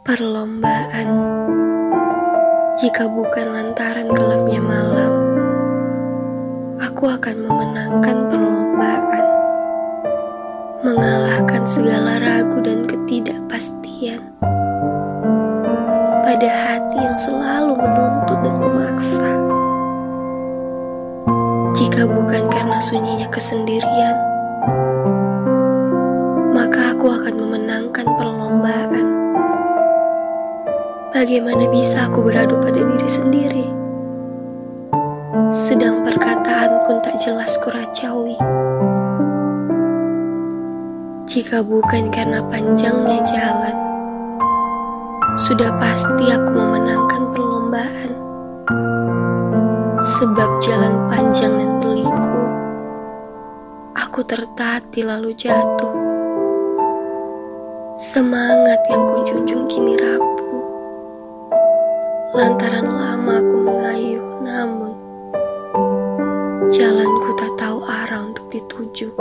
Perlombaan, jika bukan lantaran gelapnya malam, aku akan memenangkan perlombaan, mengalahkan segala ragu dan ketidakpastian. Pada hati yang selalu menuntut dan memaksa. Jika bukan karena sunyinya kesendirian, maka aku akan memenangkan perlombaan. Bagaimana bisa aku beradu pada diri sendiri? Sedang perkataan pun tak jelas kuracaui. Jika bukan karena panjangnya jalan, sudah pasti aku memenangkan perlombaan. Sebab jalan panjang dan berliku, Aku tertati lalu jatuh. Semangat yang kujunjung kini rapuh. Lantaran lama aku mengayuh, namun jalanku tak tahu arah untuk dituju.